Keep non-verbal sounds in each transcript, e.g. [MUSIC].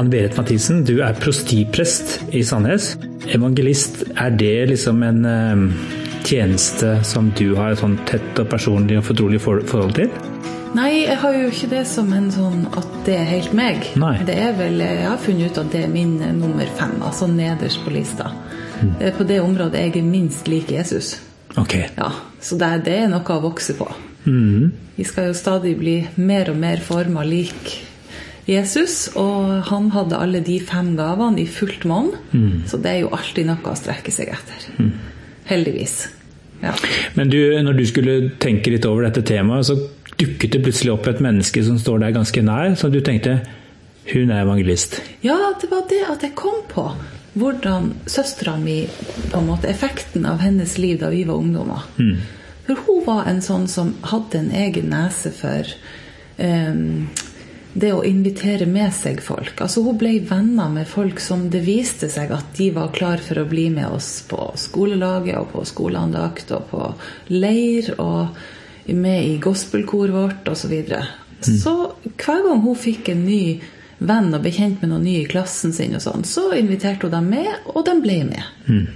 Anne Berit Mathisen, du er prostiprest i Sandnes. Evangelist, er det liksom en eh, tjeneste som du har et sånn tett og personlig og fortrolig forhold til? Nei, jeg har jo ikke det som en sånn at det er helt meg. Nei. Det er vel, Jeg har funnet ut at det er min nummer fem, altså nederst på lista. Mm. På det området jeg er minst lik Jesus. Ok. Ja, Så det, er, det er noe å vokse på. Mm. Vi skal jo stadig bli mer og mer forma lik Jesus, og han hadde alle de fem gavene i fullt monn. Mm. Så det er jo alltid noe å strekke seg etter. Heldigvis. Ja. Men du, når du skulle tenke litt over dette temaet, så dukket det plutselig opp et menneske som står deg ganske nær, så du tenkte hun er evangelist? Ja, det var det at jeg kom på hvordan søstera mi på en måte, Effekten av hennes liv da vi var ungdommer. Mm. For hun var en sånn som hadde en egen nese for um, det å invitere med seg folk. Altså Hun ble venner med folk som det viste seg at de var klar for å bli med oss på skolelaget og på skoleandakt og på leir. og med i gospelkoret vårt osv. Så, videre. mm. så hver gang hun fikk en ny venn og ble kjent med noen nye i klassen sin, og sånn, så inviterte hun dem med, og de ble med. Mm.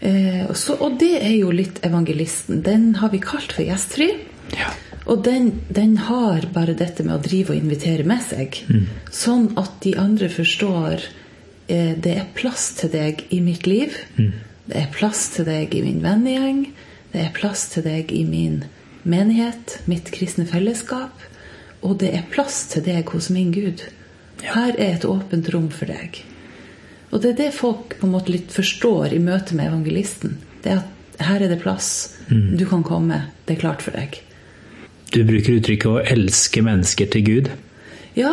Eh, så, og det er jo litt evangelisten. Den har vi kalt for gjestfri. Ja. Og den, den, har bare dette med å drive og invitere med seg. Mm. Sånn at de andre forstår eh, det er plass til deg i mitt liv. Mm. Det er plass til deg i min vennegjeng. Det er plass til deg i min menighet, mitt kristne fellesskap. Og det er plass til deg hos min Gud. Her er et åpent rom for deg. Og det er det folk på en måte litt forstår i møte med evangelisten. Det er at her er det plass. Mm. Du kan komme. Det er klart for deg. Du bruker uttrykket 'å elske mennesker til Gud'. Ja,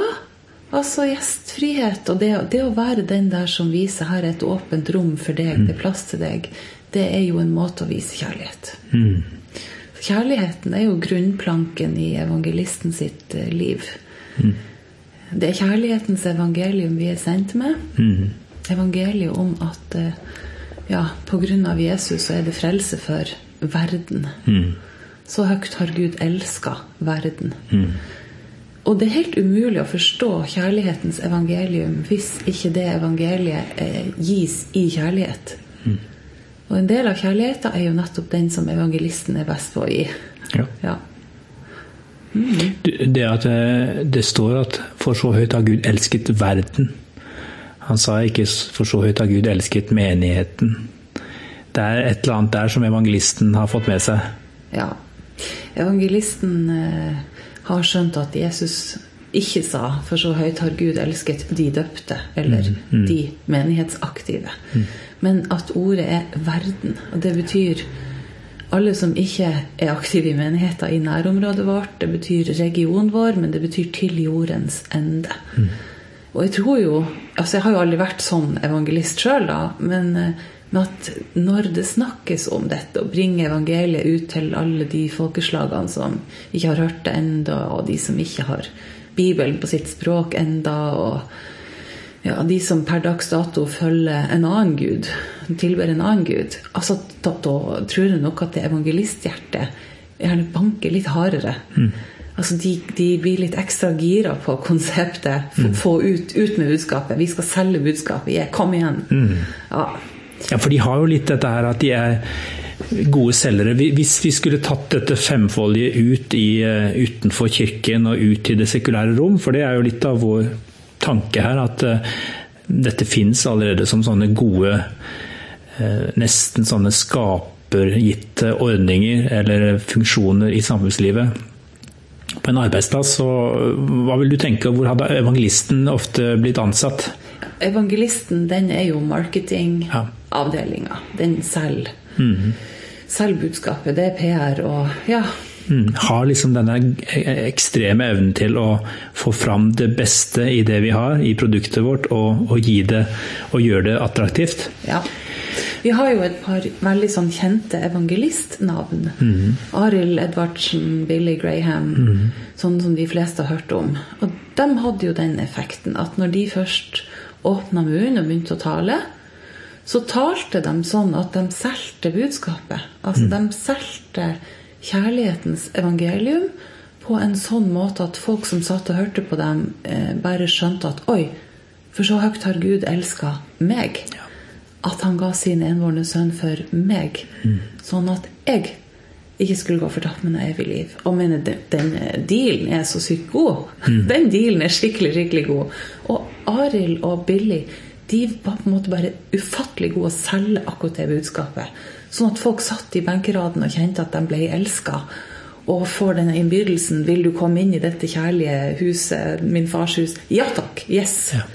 altså gjestfrihet og det, det, å være den der som viser her er et åpent rom for deg, mm. det er plass til deg det er jo en måte å vise kjærlighet. Mm. Kjærligheten er jo grunnplanken i evangelisten sitt eh, liv. Mm. Det er kjærlighetens evangelium vi er sendt med. Mm. Evangeliet om at eh, ja, pga. Jesus så er det frelse for verden. Mm. Så høyt har Gud elska verden. Mm. Og det er helt umulig å forstå kjærlighetens evangelium hvis ikke det evangeliet eh, gis i kjærlighet. Mm. Og en del av kjærligheten er jo nettopp den som evangelisten er best på å gi. Ja. ja. Mm. Det at eh, det står at 'for så høyt har Gud elsket verden'. Han sa ikke 'for så høyt har Gud elsket menigheten'. Det er et eller annet der som evangelisten har fått med seg. Ja. Evangelisten eh, har skjønt at Jesus ikke sa 'for så høyt har Gud elsket de døpte', eller mm, mm. de menighetsaktive. Mm. Men at ordet er verden. Og det betyr alle som ikke er aktive i menigheter i nærområdet vårt. Det betyr regionen vår, men det betyr til jordens ende. Og jeg tror jo altså Jeg har jo aldri vært sånn evangelist sjøl, da. Men, men at når det snakkes om dette, å bringe evangeliet ut til alle de folkeslagene som ikke har hørt det enda, og de som ikke har Bibelen på sitt språk enda, og ja, de som per dags dato følger en annen gud, tilber en annen gud, altså, da, da tror jeg nok at det evangelisthjertet gjerne banker litt hardere. Mm. Altså, de, de, blir litt ekstra gira på konseptet. Få, mm. få ut, ut, med budskapet. Vi skal selge budskapet. Yeah, kom igjen. Mm. Ja. ja, for de har jo litt dette her at de er gode selgere. Hvis vi skulle tatt dette femfoldige ut i, uh, utenfor kirken og ut til det sekulære rom, for det er jo litt av vår tanke her at uh, dette fins allerede som sånne gode, uh, nesten sånne skapergitte ordninger eller funksjoner i samfunnslivet. På en arbeidsplass, så hva vil du tenke, hvor hadde evangelisten ofte blitt ansatt? Evangelisten den er jo marketingavdelinga. Ja. Den selger. Mm. Selger budskapet. Det er PR og ja, Mm, har liksom denne ekstreme evnen til å få fram det beste i det vi har, i produktet vårt, og, og gi det og gjøre det attraktivt. Ja. Vi har jo et par veldig sånn kjente evangelistnavn. Mm. Arild Edvardsen, Billy Graham, mm. sånn som de fleste har hørt om. Og de hadde jo den effekten at når de først åpna munnen og begynte å tale, så talte de sånn at de solgte budskapet. Altså Mm. de solgte kjærlighetens evangelium på en sånn måte at folk som satt og hørte på dem, eh, bare skjønte at oi, For så høyt har Gud elska meg. At han ga sin envårende sønn for meg. Sånn at jeg ikke skulle gå fortapt, men evig liv. Og mener, den, den dealen er så sykt god. Den dealen er skikkelig, skikkelig god. Og Arild og Billy de var på en måte bare ufattelig gode å selge akkurat det budskapet. Sånn at folk satt i benkeraden og kjente at de ble elska. Og får denne innbydelsen 'Vil du komme inn i dette kjærlige huset, min fars hus?' Ja takk. Yes. Ja.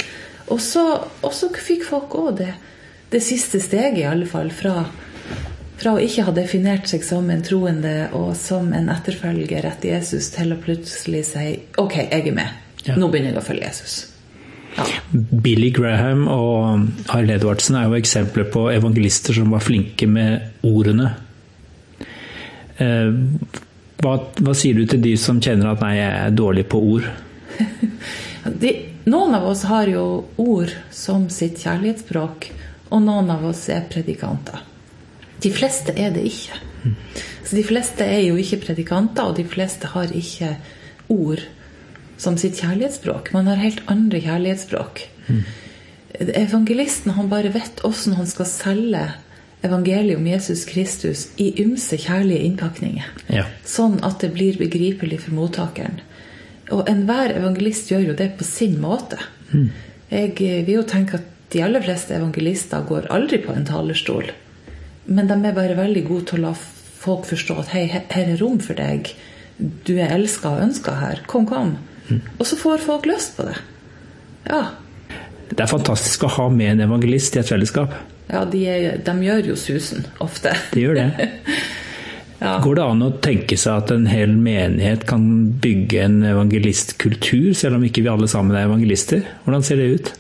Og, så, og så fikk folk òg det, det siste steget, i alle fall, fra, fra å ikke ha definert seg som en troende og som en etterfølger etter Jesus, til å plutselig si 'Ok, jeg er med. Ja. Nå begynner jeg å følge Jesus'. Ja. Billy Graham og Harl Edvardsen er jo eksempler på evangelister som var flinke med ordene. Eh, hva, hva sier du til de som kjenner at 'nei, jeg er dårlig på ord'? [LAUGHS] De, noen av oss har jo ord som sitt kjærlighetsspråk, og noen av oss er predikanter. De fleste er det ikke. Så de fleste er jo ikke predikanter, og de fleste har ikke ord som sitt kjærlighetsspråk. Man har helt andre kjærlighetsspråk. Evangelisten han bare vet åssen han skal selge evangeliet om Jesus Kristus i ymse kjærlige innpakninger. Ja. Sånn at det blir begripelig for mottakeren. Og enhver evangelist gjør jo det på sin måte. Jeg vil jo tenke at de aller fleste evangelister går aldri på en talerstol. Men de er bare veldig gode til å la folk forstå at hei, her er rom for deg. Du er elska og ønska her. Kom, kom. Og så får folk lyst på det. Ja. Det er fantastisk å ha med en evangelist i et fellesskap. Ja, de, er, de gjør jo susen ofte. De gjør det. [LAUGHS] Ja. Går det an å tenke seg at en hel menighet kan bygge en evangelistkultur, selv om ikke vi alle sammen er evangelister? Hvordan ser det ut?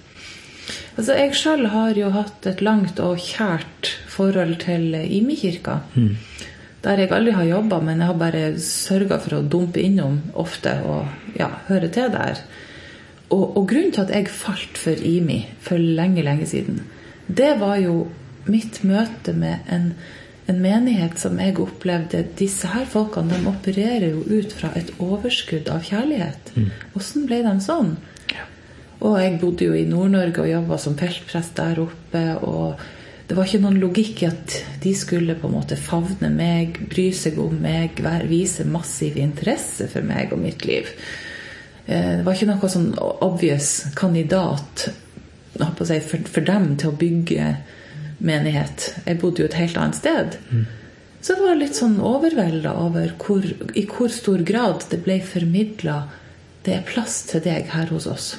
Altså, jeg sjøl har jo hatt et langt og kjært forhold til Imi-kirka. Der jeg aldri har jobba, men jeg har bare sørga for å dumpe innom ofte og ja, høre til der. Og, og grunnen til at jeg falt for Imi for lenge, lenge siden, det var jo mitt møte med en, en menighet som jeg opplevde Disse her folkene de opererer jo ut fra et overskudd av kjærlighet. Åssen ble de sånn? Og jeg bodde jo i Nord-Norge og jobba som feltprest der oppe. og det var ikke noen logikk i at de skulle på en måte favne meg, bry seg om meg, vise massiv interesse for meg og mitt liv. Eh, Det var ikke noe sånn obvious kandidat si, for, for dem til å bygge menighet. Jeg bodde jo et helt annet sted. Så jeg var litt sånn overvelda over hvor, i hvor stor grad det ble formidla det er plass til deg her hos oss.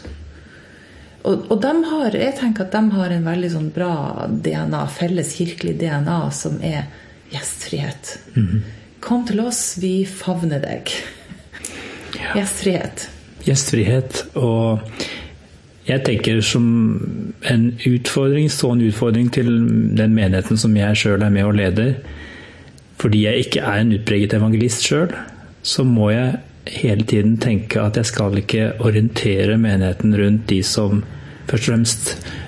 Og, og har, jeg tenker at de har en veldig sånn bra DNA, felles kirkelig DNA, som er gjestfrihet. Kom til oss, vi favner deg. Gjestfrihet. Gjestfrihet. Og jeg tenker som en utfordring, stående utfordring til den menigheten som jeg sjøl er med og leder, fordi jeg ikke er en utpreget evangelist sjøl, så må jeg hele tiden tenke at jeg skal ikke orientere menigheten rundt de som Først og fremst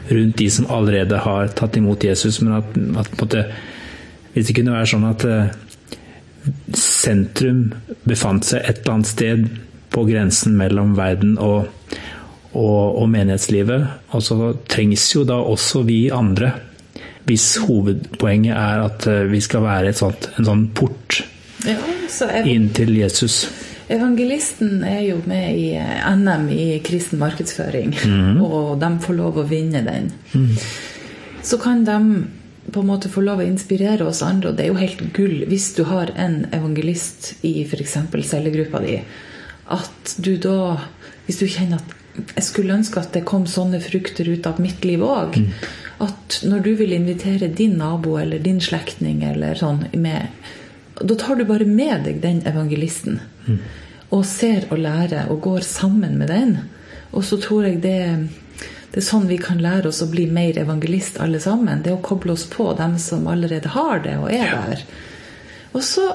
rundt de som allerede har tatt imot Jesus, men at, at måte, hvis det kunne være sånn at eh, sentrum befant seg et eller annet sted på grensen mellom verden og, og, og menighetslivet, og så trengs jo da også vi andre. Hvis hovedpoenget er at eh, vi skal være et sånt, en sånn port Ja, inn til Jesus. Evangelisten er jo med i eh, NM i kristen markedsføring, og de får lov å vinne den. Så kan de på en måte få lov å inspirere oss andre, og det er jo helt gull hvis du har en evangelist i f.eks. cellegruppa di, at du da Hvis du kjenner at jeg skulle ønske at det kom sånne frukter ut av mitt liv òg. At når du vil invitere din nabo eller din slektning eller sånn med Da tar du bare med deg den evangelisten. Og ser og lærer og går sammen med den. Og så tror jeg det det er sånn vi kan lære oss å bli mer evangelist alle sammen. Det å koble oss på dem som allerede har det og er der. Og så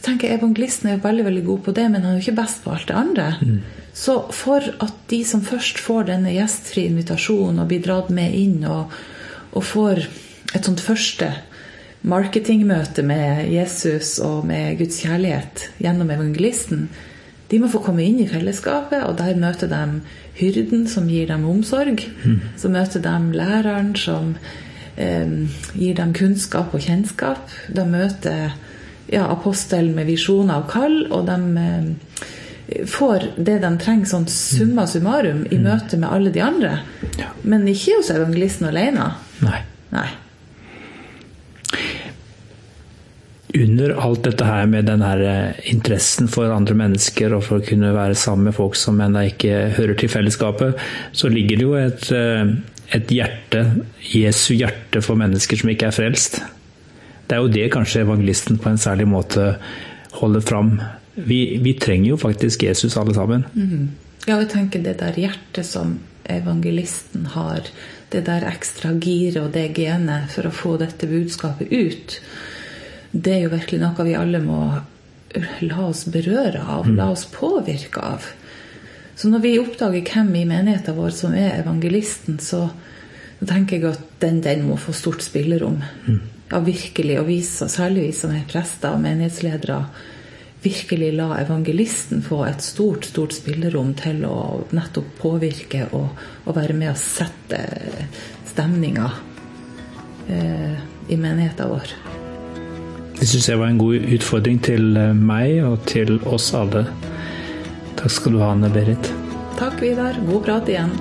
tenker jeg Evangelisten er veldig veldig god på det, men han er jo ikke best på alt det andre. Så for at de som først får denne gjestfrie invitasjonen og blir dratt med inn og, og får et sånt første marketingmøte med Jesus og med Guds kjærlighet gjennom evangelisten, De må få komme inn i fellesskapet, og der møter de hyrden som gir dem omsorg. Så møter de læreren som eh, gir dem kunnskap og kjennskap. De møter ja, apostelen med visjoner og kall, og de eh, får det de trenger sånn summa summarum i møte med alle de andre. Men ikke hos evangelisten alene. Nei. Nei. Under alt dette her med den her eh, interessen for andre mennesker og for å kunne være sammen med folk som ennå ikke hører til fellesskapet, så ligger det jo et, eh, et hjerte, Jesu hjerte for mennesker som ikke er frelst. Det er jo det kanskje evangelisten på en særlig måte holder fram. Vi, vi trenger jo faktisk Jesus alle sammen. Ja, jeg tenker det der hjertet som evangelisten har, det der ekstra giret og det genet for å få dette budskapet ut, det er jo virkelig noe vi alle må la oss berøre av, la oss påvirke av. Så når vi oppdager hvem i menigheten vår som er evangelisten, så, tenker jeg at den, den må få stort spillerom. Ja, virkelig. Og vise, særlig vi som er prester og menighetsledere, virkelig la evangelisten få et stort, stort spillerom til å nettopp påvirke og, og være med å sette stemninga eh, i menigheten vår. Det syns jeg var en god utfordring til eh, meg og til oss alle. Takk skal du ha, Anne Berit. Takk, Vidar. God prat igjen.